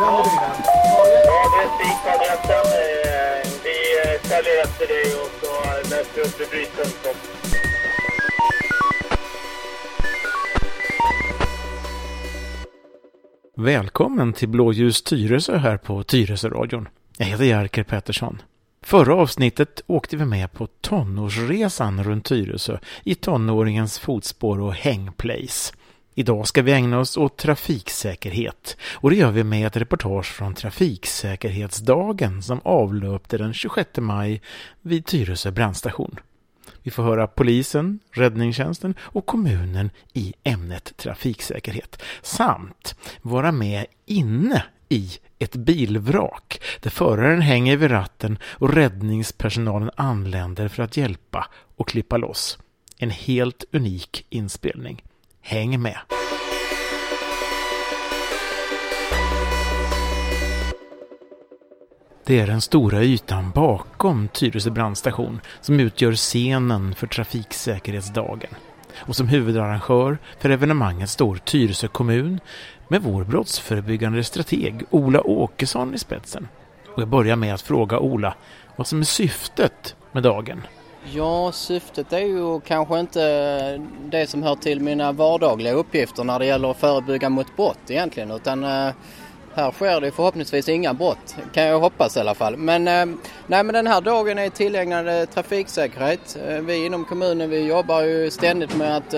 Ja, det är Vi följer efter dig och så läser upp. Välkommen till Blåljus Tyresö här på Tyresöradion. Jag heter Jerker Pettersson. Förra avsnittet åkte vi med på tonårsresan runt Tyresö i tonåringens fotspår och hängplace. Idag ska vi ägna oss åt trafiksäkerhet och det gör vi med ett reportage från Trafiksäkerhetsdagen som avlöpte den 26 maj vid Tyresö brandstation. Vi får höra polisen, räddningstjänsten och kommunen i ämnet trafiksäkerhet samt vara med inne i ett bilvrak där föraren hänger vid ratten och räddningspersonalen anländer för att hjälpa och klippa loss. En helt unik inspelning. Häng med! Det är den stora ytan bakom Tyresö brandstation som utgör scenen för Trafiksäkerhetsdagen. Och som huvudarrangör för evenemanget står Tyresö kommun med vår brottsförebyggande strateg Ola Åkesson i spetsen. Och jag börjar med att fråga Ola vad som är syftet med dagen. Ja, syftet är ju kanske inte det som hör till mina vardagliga uppgifter när det gäller att förebygga mot brott egentligen utan eh, här sker det förhoppningsvis inga brott, kan jag hoppas i alla fall. Men, eh, nej, men den här dagen är tillägnad trafiksäkerhet. Eh, vi inom kommunen vi jobbar ju ständigt med att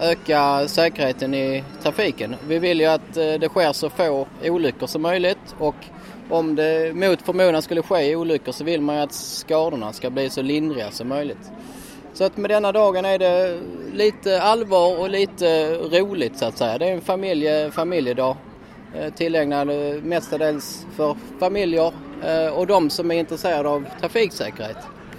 öka säkerheten i trafiken. Vi vill ju att det sker så få olyckor som möjligt och om det mot förmodan skulle ske olyckor så vill man ju att skadorna ska bli så lindriga som möjligt. Så att med denna dagen är det lite allvar och lite roligt så att säga. Det är en familje, familjedag eh, tillägnad eh, mestadels för familjer eh, och de som är intresserade av trafiksäkerhet.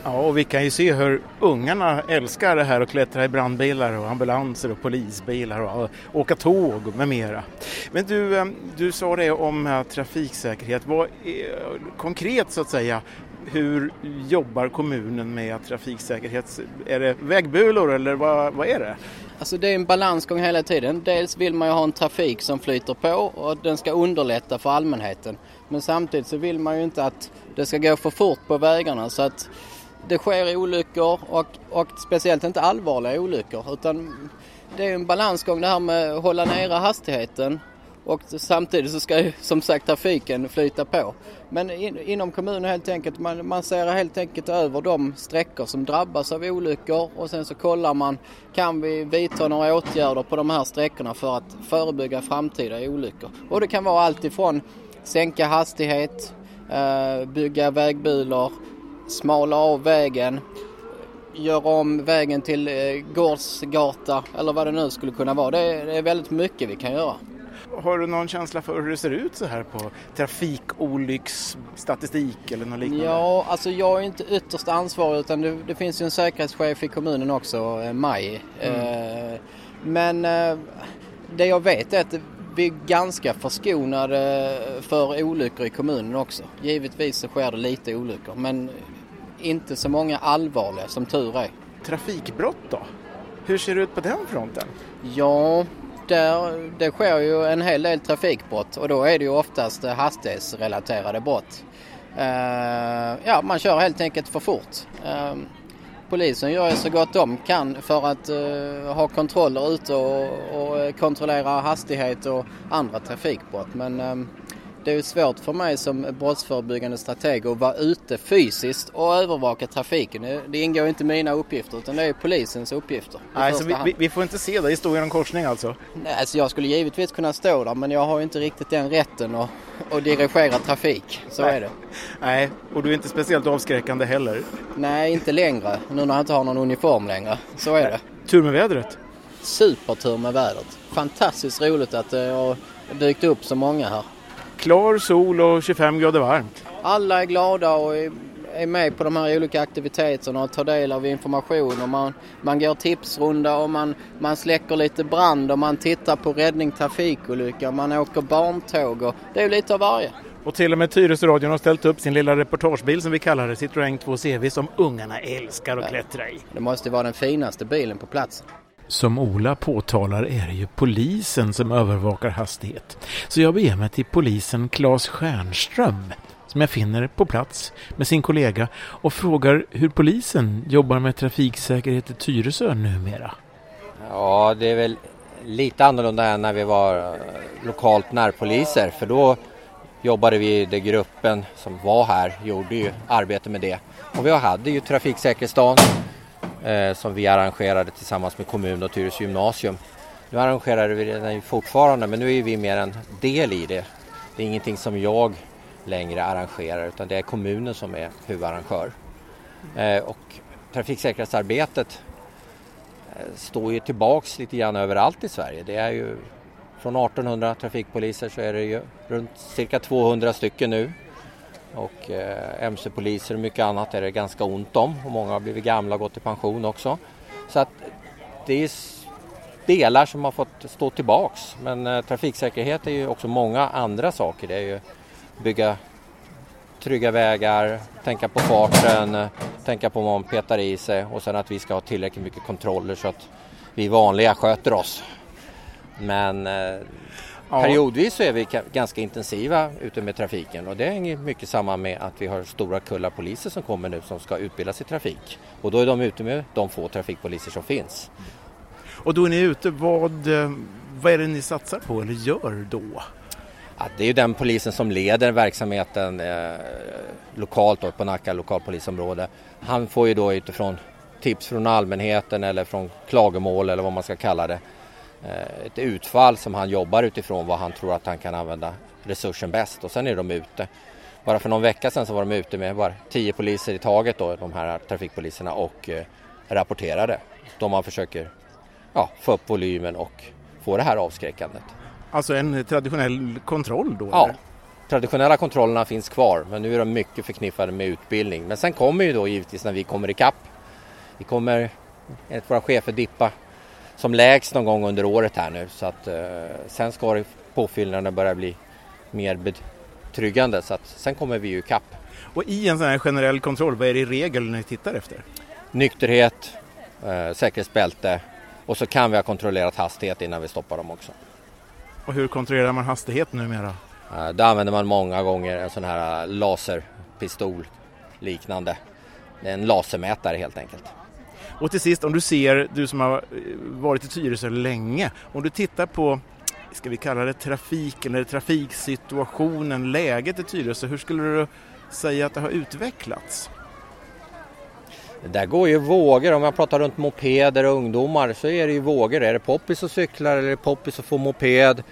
Ja, och vi kan ju se hur ungarna älskar det här att klättra i brandbilar och ambulanser och polisbilar och åka tåg med mera. Men du, ehm, du sa det om eh, trafiksäkerhet. Vad är, konkret så att säga, hur jobbar kommunen med trafiksäkerhet? Är det vägbulor eller vad, vad är det? Alltså det är en balansgång hela tiden. Dels vill man ju ha en trafik som flyter på och den ska underlätta för allmänheten. Men samtidigt så vill man ju inte att det ska gå för fort på vägarna så att det sker olyckor och, och speciellt inte allvarliga olyckor utan det är en balansgång det här med att hålla nere hastigheten och samtidigt så ska ju som sagt trafiken flyta på. Men in, inom kommunen helt enkelt, man, man ser helt enkelt över de sträckor som drabbas av olyckor och sen så kollar man, kan vi vidta några åtgärder på de här sträckorna för att förebygga framtida olyckor? Och det kan vara allt ifrån sänka hastighet, eh, bygga vägbulor, smala av vägen, göra om vägen till eh, gårdsgata eller vad det nu skulle kunna vara. Det är, det är väldigt mycket vi kan göra. Har du någon känsla för hur det ser ut så här på trafikolycksstatistik eller något liknande? Ja, alltså jag är inte ytterst ansvarig utan det, det finns ju en säkerhetschef i kommunen också, eh, Maj. Mm. Eh, men det jag vet är att vi är ganska förskonade för olyckor i kommunen också. Givetvis så sker det lite olyckor men inte så många allvarliga som tur är. Trafikbrott då? Hur ser det ut på den fronten? Ja, där, det sker ju en hel del trafikbrott och då är det ju oftast hastighetsrelaterade brott. Uh, ja, man kör helt enkelt för fort. Uh, polisen gör ju så gott de kan för att uh, ha kontroller ute och, och, kontrollera hastighet och andra trafikbrott. Men um, det är svårt för mig som brottsförebyggande strateg att vara ute fysiskt och övervaka trafiken. Det ingår inte mina uppgifter utan det är polisens uppgifter. Nej, så vi, vi, får inte se dig stå i någon korsning alltså? Nej, alltså jag skulle givetvis kunna stå där men jag har inte riktigt den rätten att, att dirigera trafik. Så Nej. är det. Nej, och du är inte speciellt avskräckande heller? Nej, inte längre. Nu när jag inte har någon uniform längre. Så är det. Tur med vädret? Supertur med vädret. Fantastiskt roligt att det har dykt upp så många här. Klar sol och 25 grader varmt. Alla är glada och är med på de här olika aktiviteterna och tar del av information och man, man går tipsrunda och man, man släcker lite brand och man tittar på räddning trafikolycka, man åker barntåg och det är lite av varje. Och till och med Tyresöradion har ställt upp sin lilla reportagebil som vi kallar det, Citroën 2CV som ungarna älskar att klättra i. Det måste vara den finaste bilen på plats. Som Ola påtalar är det ju polisen som övervakar hastighet. Så jag beger mig till polisen Claes Stjernström som jag finner på plats med sin kollega och frågar hur polisen jobbar med trafiksäkerhet i Tyresö numera. Ja, det är väl lite annorlunda än när vi var eh, lokalt närpoliser för då jobbade vi, den gruppen som var här gjorde ju arbete med det. Och vi hade ju trafiksäkerhetsdagen eh, som vi arrangerade tillsammans med kommun och Tyresö gymnasium. Nu arrangerar vi den fortfarande men nu är vi mer en del i det. Det är ingenting som jag längre arrangerar utan det är kommunen som är huvudarrangör. Eh, och trafiksäkerhetsarbetet eh, står ju tillbaks lite grann överallt i Sverige. Det är ju från 1800 trafikpoliser så är det ju runt cirka 200 stycken nu. Och eh, mc-poliser och mycket annat är det ganska ont om och många har blivit gamla och gått i pension också. Så att det är delar som har fått stå tillbaks. Men eh, trafiksäkerhet är ju också många andra saker. Det är ju bygga trygga vägar, tänka på farten, tänka på vad man petar i sig och sen att vi ska ha tillräckligt mycket kontroller så att vi vanliga sköter oss. Men eh, ja. periodvis så är vi ganska intensiva ute med trafiken och det hänger mycket samman med att vi har stora kullar poliser som kommer nu som ska utbildas i trafik. Och då är de ute med de få trafikpoliser som finns. Och då är ni ute, vad, eh, vad är det ni satsar på eller gör då? Det är ju den polisen som leder verksamheten eh, lokalt då, på Nacka lokalpolisområde. Han får ju då utifrån tips från allmänheten eller från klagomål eller vad man ska kalla det. Eh, ett utfall som han jobbar utifrån vad han tror att han kan använda resursen bäst och sen är de ute. Bara för någon vecka sedan så var de ute med bara tio poliser i taget då, de här trafikpoliserna och eh, rapporterade. Då man försöker ja, få upp volymen och få det här avskräckandet. Alltså en traditionell kontroll då? Ja, eller? traditionella kontrollerna finns kvar men nu är de mycket förknippade med utbildning. Men sen kommer ju då givetvis när vi kommer ikapp. Vi kommer, enligt våra chefer, dippa som lägst någon gång under året här nu så att eh, sen ska det påfyllnaden börja bli mer betryggande så att sen kommer vi ju ikapp. Och i en sån här generell kontroll, vad är det i regel ni tittar efter? Nykterhet, eh, säkerhetsbälte och så kan vi ha kontrollerat hastighet innan vi stoppar dem också. Och hur kontrollerar man hastighet numera? Det använder man många gånger en sån här eh, laserpistol liknande. Det är en lasermätare helt enkelt. Och till sist, om du ser, du som har eh, varit i Tyresö länge, om du tittar på ska vi kalla det trafiken eller trafiksituationen, läget i Tyresö, hur skulle du säga att det har utvecklats? Det där går ju vågor, om jag pratar runt mopeder och ungdomar så är det ju vågor. Är det poppis och cyklar eller är det poppis och få moped?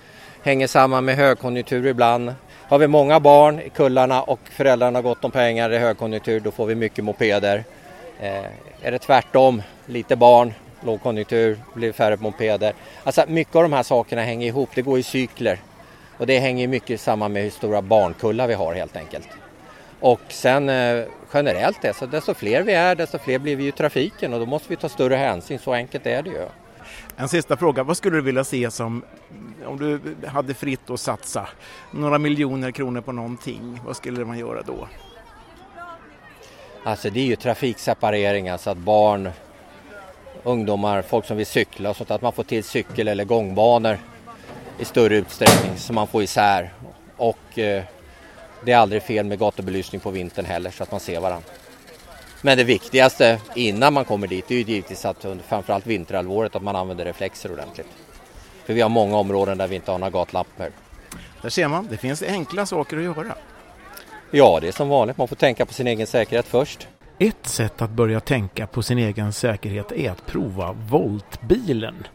Hänger samman med högkonjunktur ibland. Har vi många barn i kullarna och föräldrarna har gott om pengar i högkonjunktur då får vi mycket mopeder. Eh, är det tvärtom, lite barn, lågkonjunktur, blir färre mopeder. Alltså mycket av de här sakerna hänger ihop, det går i cykler. Och det hänger mycket samman med hur stora barnkullar vi har helt enkelt. Och sen eh, generellt det, så desto fler vi är desto fler blir vi i trafiken och då måste vi ta större hänsyn, så enkelt är det ju. En sista fråga, vad skulle du vilja se som, om du hade fritt att satsa några miljoner kronor på någonting, vad skulle man göra då? Alltså det är ju trafikseparering, alltså att barn, ungdomar, folk som vill cykla och sånt, att man får till cykel eller gångbanor i större utsträckning så man får isär. Och eh, det är aldrig fel med gatubelysning på vintern heller så att man ser varandra. Men det viktigaste innan man kommer dit är ju givetvis att under framförallt vinterhalvåret att man använder reflexer ordentligt. För vi har många områden där vi inte har några gatlampor. Där ser man, det finns enkla saker att göra. Ja, det är som vanligt. Man får tänka på sin egen säkerhet först. Ett sätt att börja tänka på sin egen säkerhet är att prova voltbilen.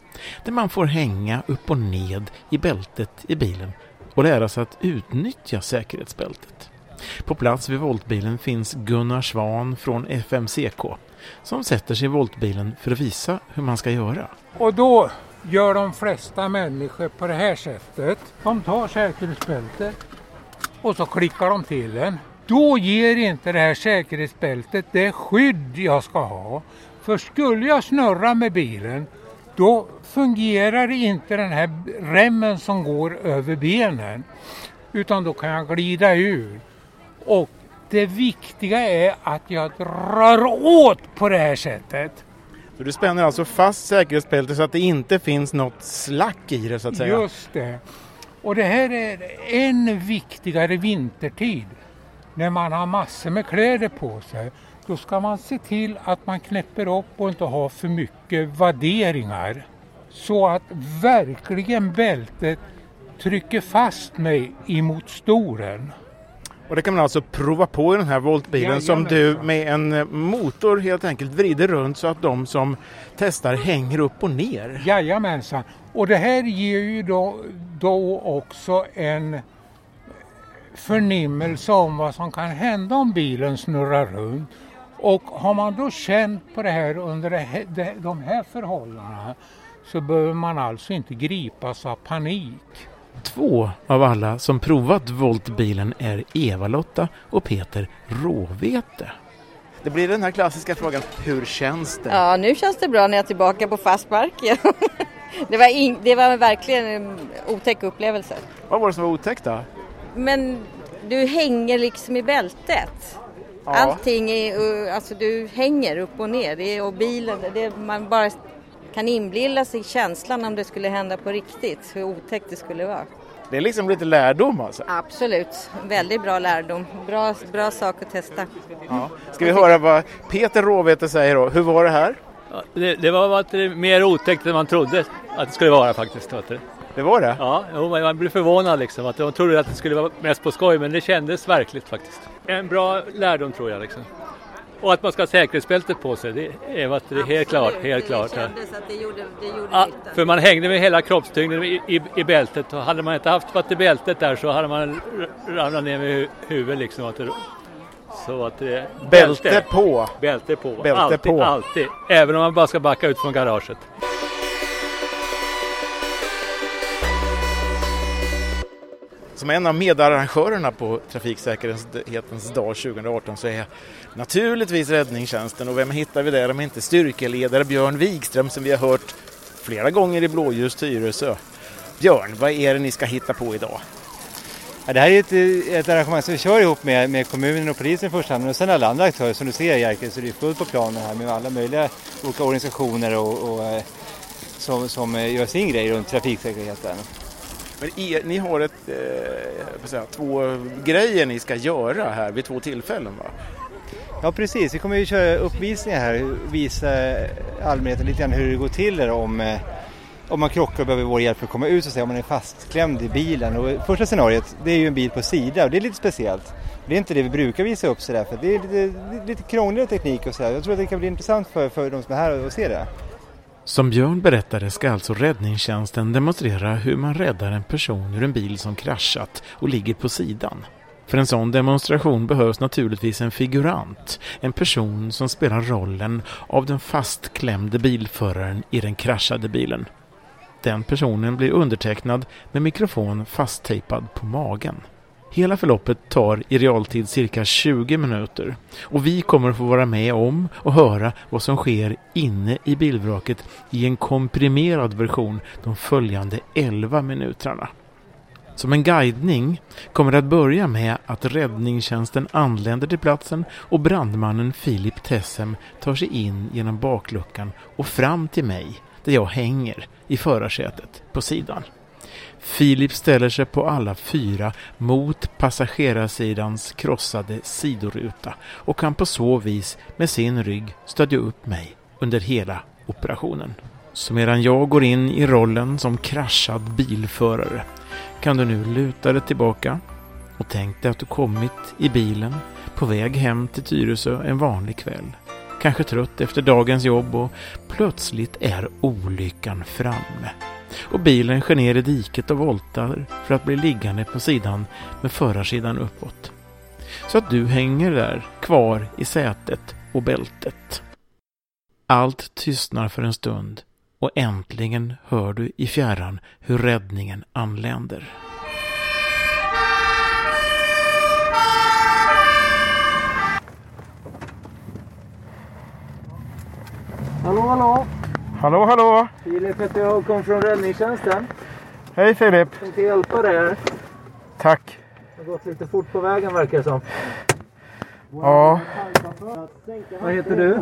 Där man får hänga upp och ned i bältet i bilen och lära sig att utnyttja säkerhetsbältet. På plats vid voltbilen finns Gunnar Svan från FMCK som sätter sig i voltbilen för att visa hur man ska göra. Och då gör de flesta människor på det här sättet. De tar säkerhetsbältet och så klickar de till en. Då ger inte det här säkerhetsbältet det skydd jag ska ha. För skulle jag snurra med bilen då fungerar inte den här remmen som går över benen. Utan då kan jag glida ur. Och det viktiga är att jag drar åt på det här sättet. För du spänner alltså fast säkerhetsbältet så att det inte finns något slack i det så att säga. Just det. Och det här är än viktigare vintertid. När man har massor med kläder på sig. Då ska man se till att man knäpper upp och inte har för mycket vadderingar. Så att verkligen bältet trycker fast mig emot stolen. Och det kan man alltså prova på i den här voltbilen som du med en motor helt enkelt vrider runt så att de som testar hänger upp och ner. Jajamensan. Och det här ger ju då, då också en förnimmelse om vad som kan hända om bilen snurrar runt. Och har man då känt på det här under det här, de här förhållandena så behöver man alltså inte gripas av panik. Två av alla som provat Voltbilen är Eva-Lotta och Peter Råvete. Det blir den här klassiska frågan, hur känns det? Ja, nu känns det bra när jag är tillbaka på fast mark. det, var in, det var verkligen en otäck upplevelse. Vad var det som var otäckt då? Men du hänger liksom i bältet. Ja. Allting är, alltså du hänger upp och ner det är, och bilen, det, man bara kan inbilla sig känslan om det skulle hända på riktigt, hur otäckt det skulle vara. Det är liksom lite lärdom alltså? Absolut, väldigt bra lärdom. Bra, bra sak att testa. Ja. Ska vi höra vad Peter Råvete säger då? Hur var det här? Ja, det, det, var mer otäckt än man trodde att det skulle vara faktiskt. Det var det? Ja, man blev förvånad liksom. Att man trodde att det skulle vara mest på skoj men det kändes verkligt faktiskt. En bra lärdom tror jag liksom. Och att man ska ha säkerhetsbältet på sig, det är, det är helt klart. Helt klart det kändes att det gjorde, det gjorde ja, För man hängde med hela kroppstyngden i, i, i, bältet och hade man inte haft varit i bältet där så hade man ramlat ner med huvudet liksom. Att det, så att det, bälte, bälte på! Bälte på, bälte alltid, på. alltid. Även om man bara ska backa ut från garaget. Som en av medarrangörerna på Trafiksäkerhetens dag 2018 så är jag naturligtvis räddningstjänsten och vem hittar vi där om inte styrkeledare Björn Wikström som vi har hört flera gånger i Blåljus Tyresö. Björn, vad är det ni ska hitta på idag? Ja, det här är ett, ett arrangemang som vi kör ihop med, med kommunen och polisen i första hand, och sen alla andra aktörer. Som du ser Jerker så det är fullt på planen här med alla möjliga olika organisationer och, och eh, som, som eh, gör sin grej runt trafiksäkerheten. Men er, ni har ett, eh, säga, två grejer ni ska göra här vid två tillfällen va? Ja precis, vi kommer ju köra uppvisningar här och visa allmänheten lite grann hur det går till om, eh, om man krockar och behöver vår hjälp för att komma ut och se om man är fastklämd i bilen. Och första scenariot det är ju en bil på sida och det är lite speciellt. Det är inte det vi brukar visa upp sådär för det är lite, lite krångligare teknik och sådär. Jag tror att det kan bli intressant för, för de som är här att se det. Som Björn berättade ska alltså räddningstjänsten demonstrera hur man räddar en person ur en bil som kraschat och ligger på sidan. För en sån demonstration behövs naturligtvis en figurant, en person som spelar rollen av den fastklämde bilföraren i den kraschade bilen. Den personen blir undertecknad med mikrofon fasttejpad på magen. Hela förloppet tar i realtid cirka 20 minuter och vi kommer att få vara med om och höra vad som sker inne i bilvraket i en komprimerad version de följande 11 minuterna. Som en guidning kommer det att börja med att räddningstjänsten anländer till platsen och brandmannen Filip Tessem tar sig in genom bakluckan och fram till mig där jag hänger i förarsätet på sidan. Filip ställer sig på alla fyra mot passagerarsidans krossade sidoruta och kan på så vis med sin rygg stödja upp mig under hela operationen. Så medan jag går in i rollen som kraschad bilförare kan du nu luta dig tillbaka och tänk dig att du kommit i bilen på väg hem till Tyresö en vanlig kväll. Kanske trött efter dagens jobb och plötsligt är olyckan framme och bilen sker ner i diket och voltar för att bli liggande på sidan med förarsidan uppåt. Så att du hänger där kvar i sätet och bältet. Allt tystnar för en stund och äntligen hör du i fjärran hur räddningen anländer. Hallå, hallå! Hallå, hallå! Filip heter jag och kommer från räddningstjänsten. Hej Filip! Jag tänkte hjälpa dig här. Tack! Det har gått lite fort på vägen verkar det som. Ja, Vad heter du?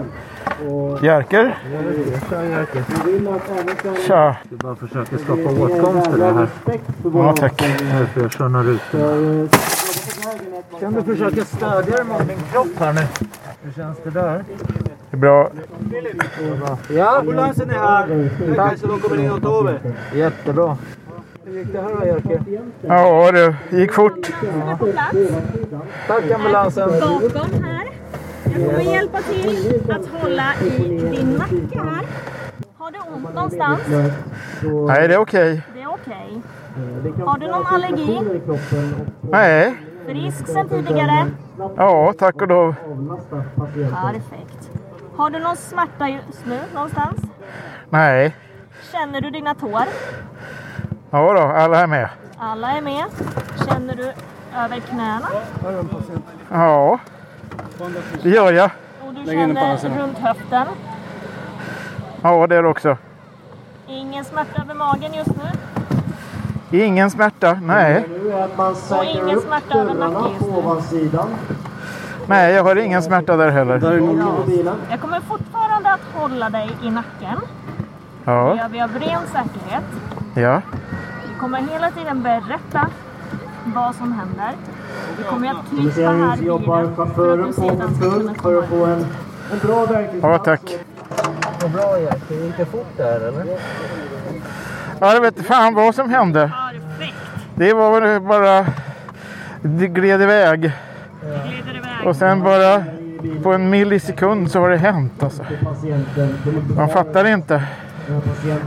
Jerker. Tja Jerker. Tja. Du bara försöker skapa åtkomst till det här. Ja, tack. Därför jag kör några rutor. Kan du försöka stödja dig mot min kropp här nu? Hur känns det där? Det är bra. Ja, ambulansen är här. Så de kommer in och tar över. Jättebra. Hur gick det här då Jerker? Ja, det gick fort. Tack ambulansen. bakom här. Jag kommer hjälpa till att hålla i din nacke här. Har du ont någonstans? Nej, det är okej. Det är okej. Har du någon allergi? Nej. Frisk sen tidigare? Ja, tack och lov. Perfekt. Har du någon smärta just nu någonstans? Nej. Känner du dina tår? Ja då, alla är med. Alla är med. Känner du över knäna? Ja, det gör jag. Och du känner runt höften? Ja, det är det också. Ingen smärta över magen just nu? Ingen smärta. Nej. Och ingen smärta över nacken just nu? Nej, jag har ingen smärta där heller. Jag kommer fortfarande att hålla dig i nacken. Det Ja, gör vi av ren säkerhet. ja. Vi kommer hela tiden berätta vad som händer. Vi kommer att klippa här bilen för att du sedan ska kunna komma ut. Ja, tack. Vad bra Jerker. Gick det fort där eller? Ja, jag vet inte fan vad som hände. Perfekt. Det var väl bara... Det gled iväg. Iväg. Och sen bara på en millisekund så har det hänt alltså. Man fattar inte.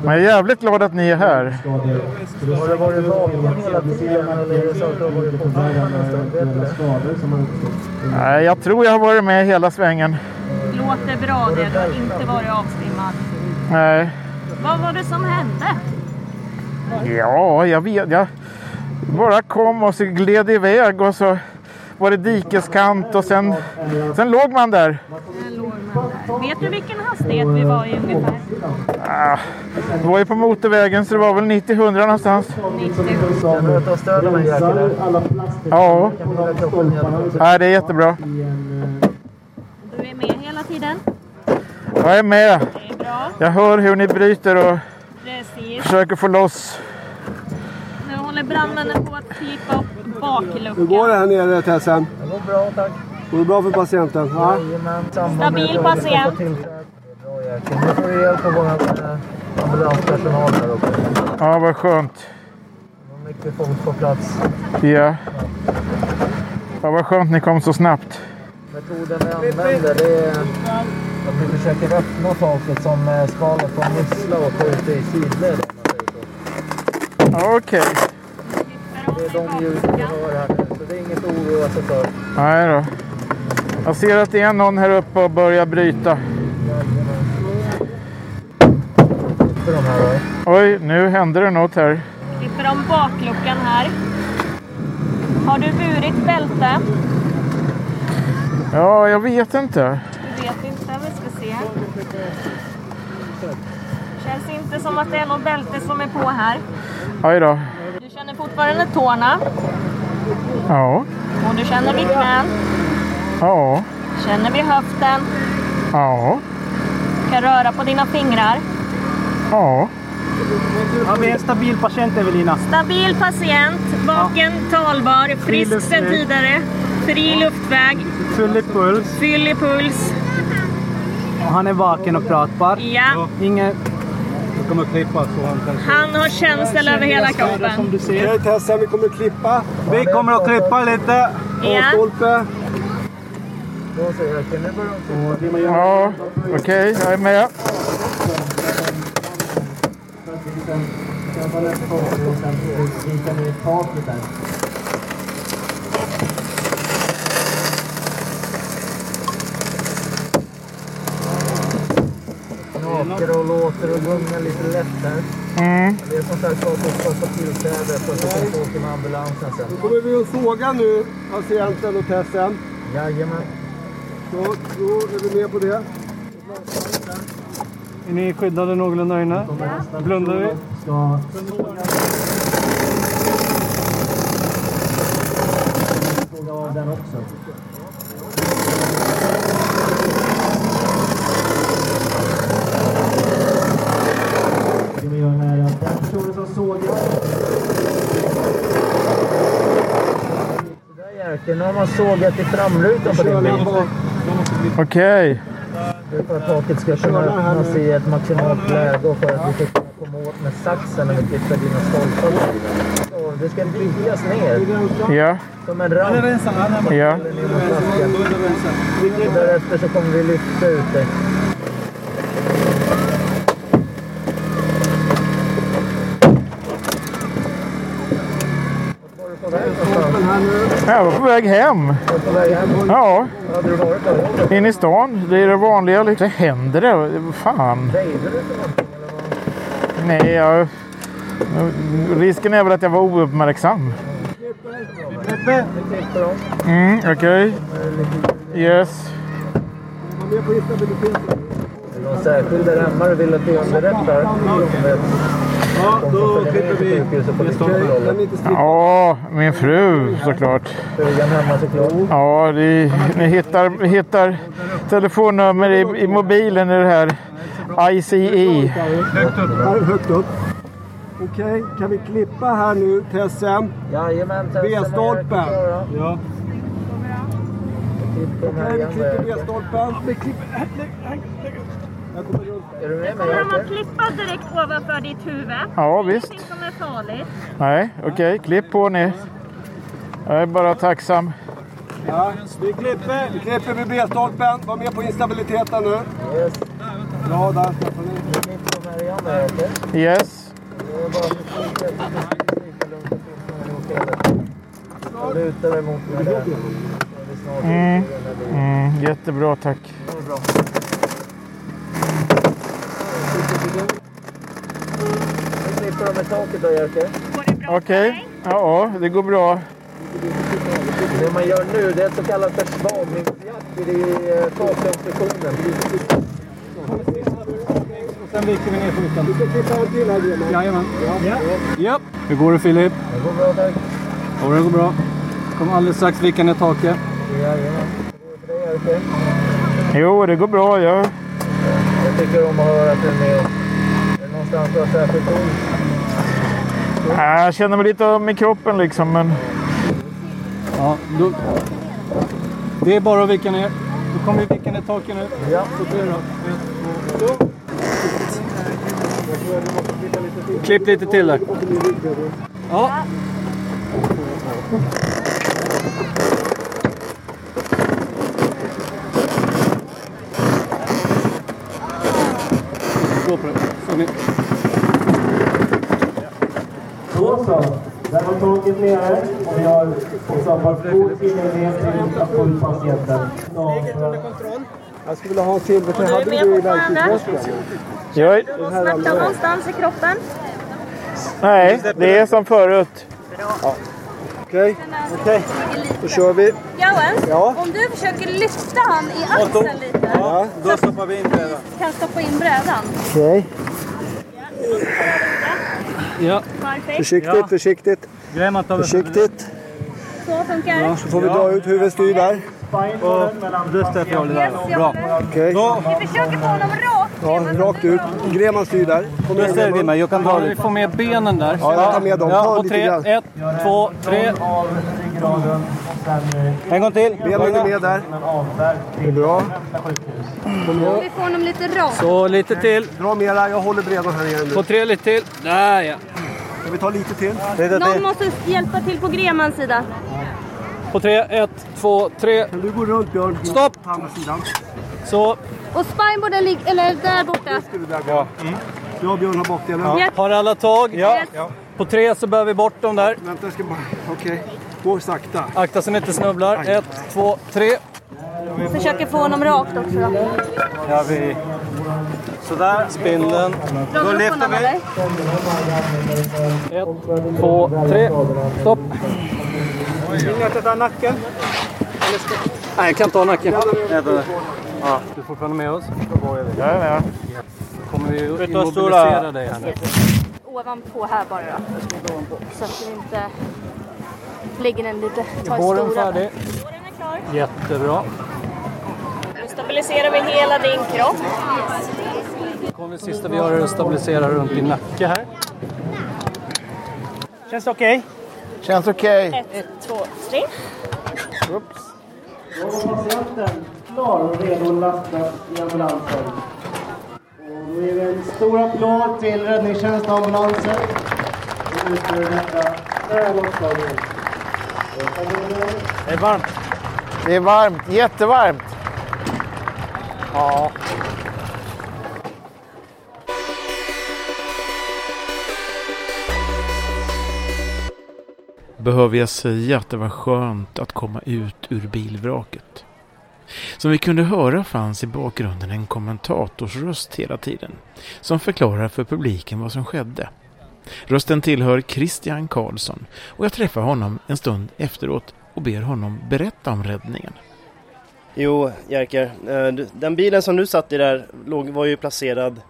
Men jag är jävligt glad att ni är här. Har varit hela tiden eller så har varit på? Nej, jag tror jag har varit med hela svängen. Låter bra det. Du har inte varit avsvimmad. Nej. Vad var det som hände? Ja, jag vet. Jag bara kom och så gled iväg och så var det dikeskant och sen, sen låg man där. Där låg man där. Vet du vilken hastighet vi var i ungefär? Ah, det var ju på motorvägen så det var väl 90-100 någonstans. 90. Kan du ta stöd av mig Jerker? Ja, ja det är jättebra. Du är med hela tiden. Jag är med. Det är bra. Jag hör hur ni bryter och Precis. försöker få loss. Nu håller brandmännen på att klippa upp Hur går det här nere Tessen? Det går bra tack. Går det bra för patienten? Ja. Stabil patient. Det är bra Jerker. Nu får du hjälp av vår eh, ambulanspersonal här uppe. Ja, vad skönt. De mycket folk på plats. Ja. Ja, vad skönt ni kom så snabbt. Metoden vi använder det är att vi försöker öppna taket som eh, skalet på en mussla och få ut det i sidled om man Det är de ljud vi hör här nu, så det är inget att oroa sig för. Nej då. Jag ser att det är någon här uppe och börjar bryta. För de här. Oj, nu händer det något här. Klipper om bakluckan här. Har du burit bälte? Ja, jag vet inte. Du vet inte. Vi ska se. Känns inte som att det är något bälte som är på här. Aj då. Du känner fortfarande tårna. Ja. Och du känner vid knän. Ja. Känner vid höften. Ja. Kan röra på dina fingrar. Ja. Har vi en stabil patient Evelina? Stabil patient. Vaken, talbar, frisk sedan tidigare. Fri luftväg. Full i puls. Fyllig puls. Och han är vaken och pratbar. Ja. Ingen Vi kommer att klippa så han kan... Han har känsel över hela kroppen. du ser. Okej Tessen, vi kommer att klippa. Vi kommer att klippa lite. Ja. Stolpe. Ja. Okej, jag är med. Låter och gungar lite lätt här. Mm. Det är som sagt var att skaffa tillträde för att vi kan åka med ambulansen sen. Då kommer vi att såga nu patienten och Tessen. Jajamän. Så, då är vi med på det. Är ni skyddade någorlunda inne? Blundar vi? Ska... Såga av den också. Jerker, nu har man sågat i framrutan på din bil. Okej. Det är för att taket ska kunna öppnas i ett maximalt läge och för att vi ska kunna komma åt med saxen när vi klipper dina stolpar. Så Det ska vikas ner Ja. som en ramp. Ja. Därefter så kommer vi lyfta ut det. Vart var du på väg någonstans? Jag var på väg hem. På väg hem? Ja, Hade du varit där in i stan. Det är det vanliga. liksom. Det händer det. Fan. Nej, jag... Risken är väl att jag var ouppmärksam. Vi dem. Mm, okej. Yes. Är det någon särskild remmare du vill att vi underrättar? Ja, då klipper vi? Ja, min fru såklart. Ja, det, ni hittar, hittar telefonnummer i, i mobilen i det här ICE. Högt upp. Okej, kan vi klippa här nu till SM? Jajamän, V-stolpen. klara. Ja. Okej, vi klipper där. V-stolpen. Är du med mig Kommer de att klippa direkt ovanför ditt huvud? Ja, visst. Ingenting som är farligt. Nej, okej. Klipp på ni. Jag är bara tacksam. Ja, vi klipper. Vi klipper vid B-stolpen. Var med på instabiliteten nu. Yes. Ja, där där Jerker. Yes. Det är dig mot där. Är Mm. Mm, jättebra, tack. Det är bra. Nu klipper de i taket då Jerker. Går det bra Okej. Ja, det går bra. Det man gör nu det är ett så kallat försvagningsjack i eh, takkonstruktionen. Sen viker vi ner skjortan. Vi ska klippa en till här. Jajamän. Ja. Ja. Hur går det Filip? Det går bra tack. Ja, det går bra. Kommer alldeles strax vika ner taket. Jajamän. Hur går det för dig Jerker? Jo, det går bra. Jag, Jag tycker om att höra att du är med. Är det någonstans du har särskilt ont? Jag känner mig lite öm i kroppen liksom, men... Ja, då... Det är bara att vika ner. Då kommer vi vika ner taket nu. Ja. Så tre då. Ett, två, så. Klipp lite till där. Ja. Gå på det. Så ni. Då så. Taket nere och vi har skapat god tillgänglighet till att få ut patienten. Jag skulle vilja ha en silver. Och du är med fortfarande? Jag, Någon smärta någonstans i kroppen? nej, det är som förut. Okej, okej. Då kör vi. Jawens, Ja. om du försöker lyfta han i axeln lite Ja, då stoppar vi in brädan. kan stoppa in brädan. Okej. Ja, Perfekt. försiktigt, försiktigt. Försiktigt. Så funkar. Så får vi dra ut huvudstyr där. Yes, jag håller. Okej. Vi försöker få honom rakt. Ja, rakt ut. Grenman styr där. Kom igen Grenman. Jag kan ta Vi får med benen där. Ja, jag tar med dem. Ja, Ta på lite tre. grann. Ett, två, tre. En gång till. Benen är med där. Det är bra. Vi får honom lite rakt. Så lite till. Dra mera. Jag håller brädan här igen På tre lite till. Där ja. Ska vi ta lite till? Någon måste hjälpa till på Gremans sida. På tre. Ett, två, tre. Kan du gå runt Björn? Stopp. På andra sidan. Så. Och spineboarden ligger, eller där borta. Du där Björn? Jag och Björn har bakdelen. Ja. Har alla tag? Yes. På tre så bör vi bort dem där. Vänta, jag ska bara... Okej. Gå sakta. Akta så ni inte snubblar. Ett, två, tre. Försöker få honom rakt också då. Ja, vi... Sådär. Spindeln. Upp honom eller? Ett, två, tre. Stopp. Vill ni att jag tar nacken? Nej, jag kan ta nacken. Ja, du är fortfarande med oss? Ja, ja. Kommer vi du immobilisera dig här nu? Ovanpå här bara då. Så att du inte lägger den lite. Ta i Våren stora. färdig. Våren är klar. Jättebra. Nu stabiliserar vi hela din kropp. Det sista vi gör är att stabilisera runt din nacke här. Känns det okej? Okay? Känns okej. Okay. Ett, två, tre. Oops. Då var patienten klar och redo att lastas i ambulansen. Och då ger vi en stor applåd till räddningstjänst och ambulansen. som utför detta nära lossdragningen. Det är varmt. Det är varmt, jättevarmt. Ja. Behöver jag säga att det var skönt att komma ut ur bilvraket. Som vi kunde höra fanns i bakgrunden en kommentatorsröst hela tiden som förklarar för publiken vad som skedde. Rösten tillhör Christian Karlsson och jag träffar honom en stund efteråt och ber honom berätta om räddningen. Jo, Jerker, eh, den bilen som du satt i där låg, var ju placerad,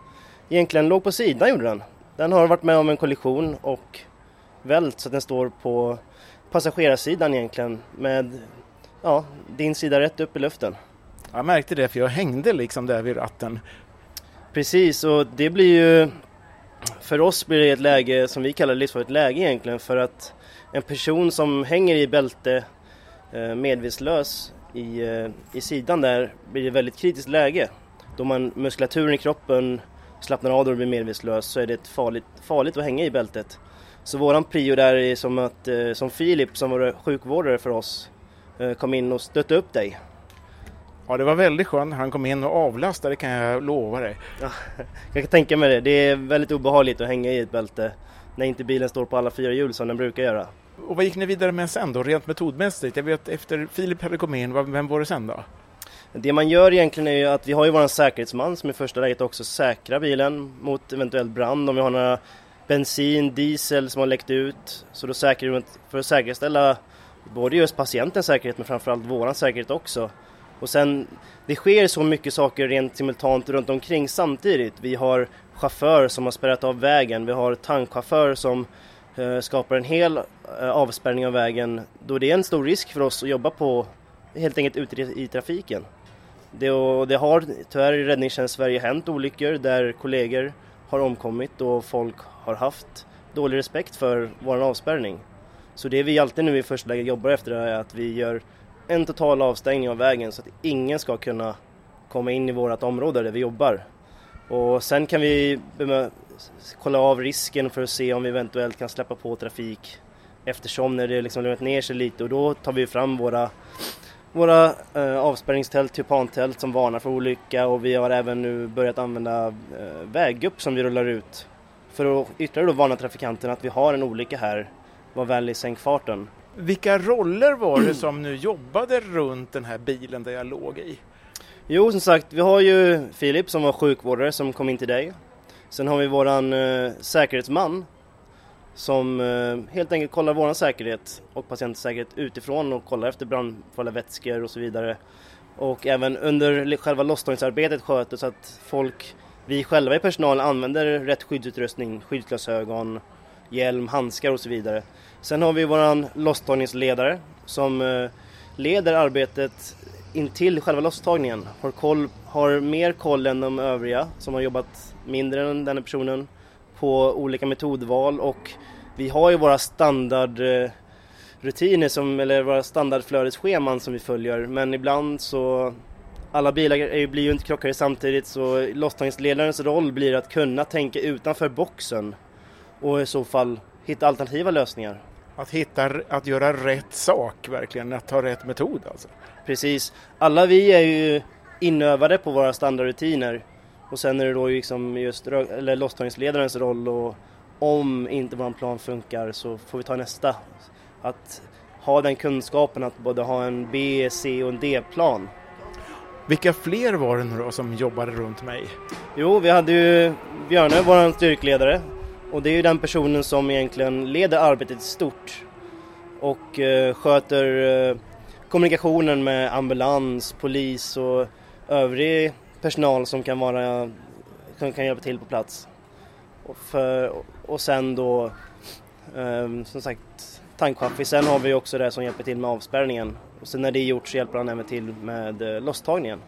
egentligen låg på sidan gjorde den. Den har varit med om en kollision och vält så att den står på passagerarsidan egentligen med ja, din sida rätt upp i luften. Jag märkte det för jag hängde liksom där vid ratten. Precis och det blir ju för oss blir det ett läge som vi kallar livsfarligt läge egentligen för att en person som hänger i bälte eh, medvetslös i, eh, i sidan där blir det väldigt kritiskt läge. Då man muskulaturen i kroppen slappnar av och blir medvetslös så är det farligt, farligt att hänga i bältet. Så våran prio där är som att, eh, som Filip som var sjukvårdare för oss kom in och stötte upp dig. Ja, det var väldigt skönt. Han kom in och avlastade kan jag lova dig. Ja, jag kan tänka mig det. Det är väldigt obehagligt att hänga i ett bälte när inte bilen står på alla fyra hjul som den brukar göra. Och vad gick ni vidare med sen då, rent metodmässigt? Jag vet efter Filip hade kommit in, vem var det sen då? Det man gör egentligen är ju att vi har ju våran säkerhetsman som i första läget också säkrar bilen mot eventuell brand. Om vi har några bensin, diesel som har läckt ut. Så då säker, för att säkerställa både just patientens säkerhet men framförallt våran säkerhet också. Och sen, det sker så mycket saker rent simultant runt omkring samtidigt. Vi har chaufför som har spärrat av vägen, vi har tankchaufför som eh, skapar en hel eh, avspärrning av vägen då det är en stor risk för oss att jobba på helt enkelt ute i, i trafiken. Det, och det har tyvärr i Räddningstjänst Sverige hänt olyckor där kollegor har omkommit och folk har haft dålig respekt för vår avspärrning. Så det vi alltid nu i första läget jobbar efter är att vi gör en total avstängning av vägen så att ingen ska kunna komma in i vårt område där vi jobbar. Och sen kan vi kolla av risken för att se om vi eventuellt kan släppa på trafik eftersom när det liksom lugnat ner sig lite och då tar vi fram våra våra eh, avspärrningstält, typantält som varnar för olycka och vi har även nu börjat använda eh, väggupp som vi rullar ut för att ytterligare då varna trafikanterna att vi har en olycka här, var vänlig sänk farten. Vilka roller var det som nu jobbade runt den här bilen där jag låg i? Jo, som sagt, vi har ju Filip som var sjukvårdare som kom in till dig. Sen har vi våran eh, säkerhetsman som eh, helt enkelt kollar vår säkerhet och patientens säkerhet utifrån och kollar efter brandfarliga vätskor och så vidare. Och även under själva lossningsarbetet sköter så att folk, vi själva i personalen använder rätt skyddsutrustning, skyddsglasögon, hjälm, handskar och så vidare. Sen har vi våran losstagningsledare som eh, leder arbetet intill själva losstagningen. Har, koll, har mer koll än de övriga som har jobbat mindre än den personen på olika metodval och vi har ju våra standardrutiner som, eller våra standardflödesscheman som vi följer men ibland så alla bilar blir ju inte krockade samtidigt så losstagningsledarens roll blir att kunna tänka utanför boxen och i så fall hitta alternativa lösningar. Att hitta, att göra rätt sak verkligen, att ha rätt metod alltså? Precis. Alla vi är ju inövade på våra standardrutiner och sen är det då liksom just eller losstagningsledarens roll och om inte vår plan funkar så får vi ta nästa. Att ha den kunskapen att både ha en B, C och en D-plan. Vilka fler var det nu då som jobbade runt mig? Jo, vi hade ju Björne, vår styrkledare, och det är ju den personen som egentligen leder arbetet i stort och eh, sköter eh, kommunikationen med ambulans, polis och övrig personal som kan, vara, som kan hjälpa till på plats. Och, för, och sen då eh, som sagt tankchaufför. Sen har vi också det som hjälper till med avspärrningen och sen när det är gjort så hjälper han även till med eh, losstagningen.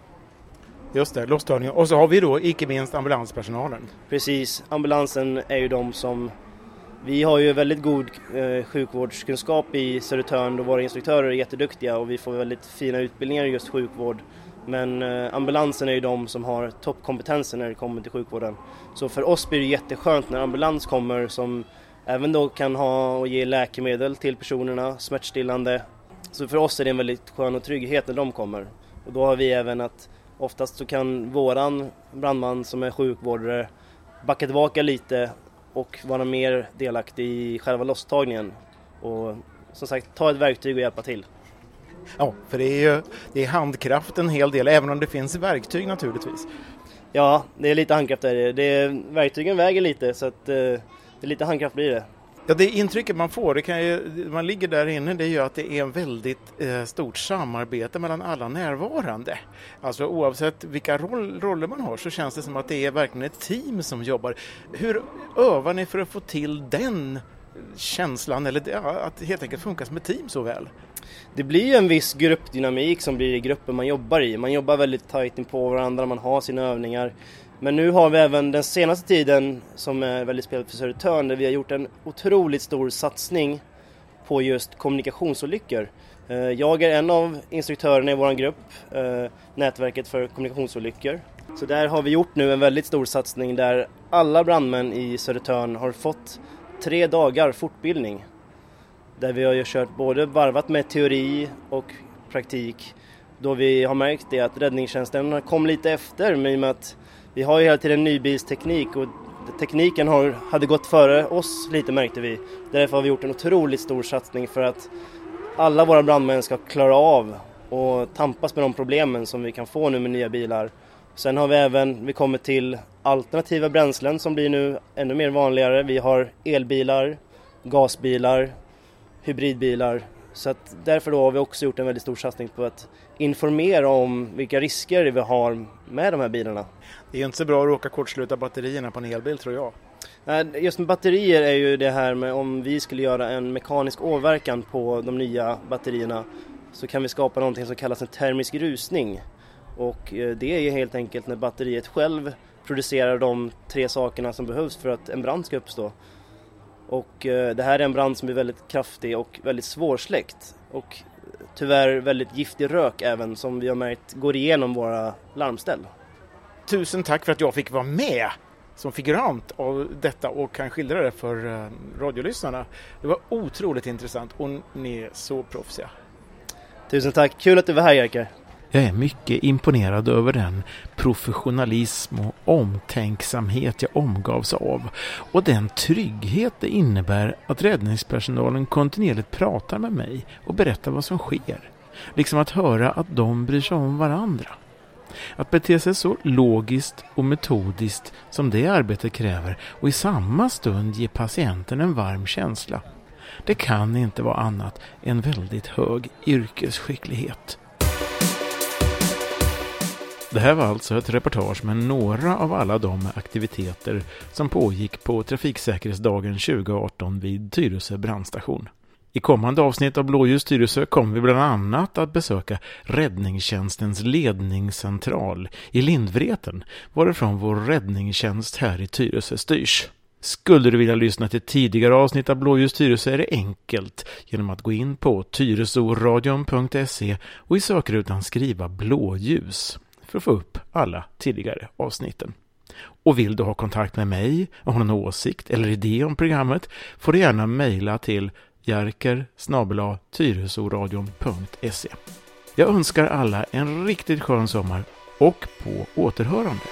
Just det, losstagningen. Och så har vi då icke minst ambulanspersonalen. Precis, ambulansen är ju de som Vi har ju väldigt god eh, sjukvårdskunskap i Södertörn och våra instruktörer är jätteduktiga och vi får väldigt fina utbildningar i just sjukvård. Men eh, ambulansen är ju de som har toppkompetensen när det kommer till sjukvården. Så för oss blir det jätteskönt när ambulans kommer som även då kan ha och ge läkemedel till personerna, smärtstillande. Så för oss är det en väldigt skön och trygghet när de kommer. Och då har vi även att oftast så kan våran brandman som är sjukvårdare backa tillbaka lite och vara mer delaktig i själva losstagningen. Och som sagt, ta ett verktyg och hjälpa till. Ja, för det är ju det är handkraft en hel del, även om det finns verktyg naturligtvis. Ja, det är lite handkraft där. Det är, verktygen väger lite så att eh, det är lite handkraft blir det. Ja, det intrycket man får, det ju, man ligger där inne, det är ju att det är en väldigt eh, stort samarbete mellan alla närvarande. Alltså oavsett vilka roll, roller man har så känns det som att det är verkligen ett team som jobbar. Hur övar ni för att få till den känslan, eller ja, att helt enkelt funka som ett team så väl? Det blir ju en viss gruppdynamik som blir i gruppen man jobbar i. Man jobbar väldigt tajt in på varandra, man har sina övningar. Men nu har vi även den senaste tiden, som är väldigt spelad för Södertörn, där vi har gjort en otroligt stor satsning på just kommunikationsolyckor. Eh, jag är en av instruktörerna i vår grupp, eh, Nätverket för kommunikationsolyckor. Så där har vi gjort nu en väldigt stor satsning där alla brandmän i Södertörn har fått tre dagar fortbildning. Där vi har kört både varvat med teori och praktik. Då vi har märkt det att räddningstjänsten kom lite efter med i och med att vi har ju hela tiden nybilsteknik och tekniken har, hade gått före oss lite märkte vi. Därför har vi gjort en otroligt stor satsning för att alla våra brandmän ska klara av och tampas med de problemen som vi kan få nu med nya bilar. Sen har vi även, vi kommer till alternativa bränslen som blir nu ännu mer vanligare. Vi har elbilar, gasbilar, hybridbilar. Så att därför då har vi också gjort en väldigt stor satsning på att informera om vilka risker vi har med de här bilarna. Det är inte så bra att råka kortsluta batterierna på en elbil tror jag. Just med batterier är ju det här med om vi skulle göra en mekanisk åverkan på de nya batterierna så kan vi skapa någonting som kallas en termisk rusning. Och eh, det är ju helt enkelt när batteriet själv producerar de tre sakerna som behövs för att en brand ska uppstå. Och eh, det här är en brand som är väldigt kraftig och väldigt svårsläckt. Och tyvärr väldigt giftig rök även som vi har märkt går igenom våra larmställ. Tusen tack för att jag fick vara med som figurant av detta och kan skildra det för eh, radiolyssnarna. Det var otroligt intressant och ni är så proffsiga. Tusen tack, kul att du var här Jerker. Jag är mycket imponerad över den professionalism och omtänksamhet jag omgavs av och den trygghet det innebär att räddningspersonalen kontinuerligt pratar med mig och berättar vad som sker. Liksom att höra att de bryr sig om varandra. Att bete sig så logiskt och metodiskt som det arbetet kräver och i samma stund ge patienten en varm känsla. Det kan inte vara annat än väldigt hög yrkesskicklighet. Det här var alltså ett reportage med några av alla de aktiviteter som pågick på Trafiksäkerhetsdagen 2018 vid Tyresö brandstation. I kommande avsnitt av Blåljus Tyresö kommer vi bland annat att besöka räddningstjänstens ledningscentral i Lindvreten, varifrån vår räddningstjänst här i Tyresö styrs. Skulle du vilja lyssna till tidigare avsnitt av Blåljus Tyresö är det enkelt genom att gå in på tyresoradion.se och i sökrutan skriva blåljus för att få upp alla tidigare avsnitten. Och vill du ha kontakt med mig och ha någon åsikt eller idé om programmet får du gärna mejla till jerker Jag önskar alla en riktigt skön sommar och på återhörande.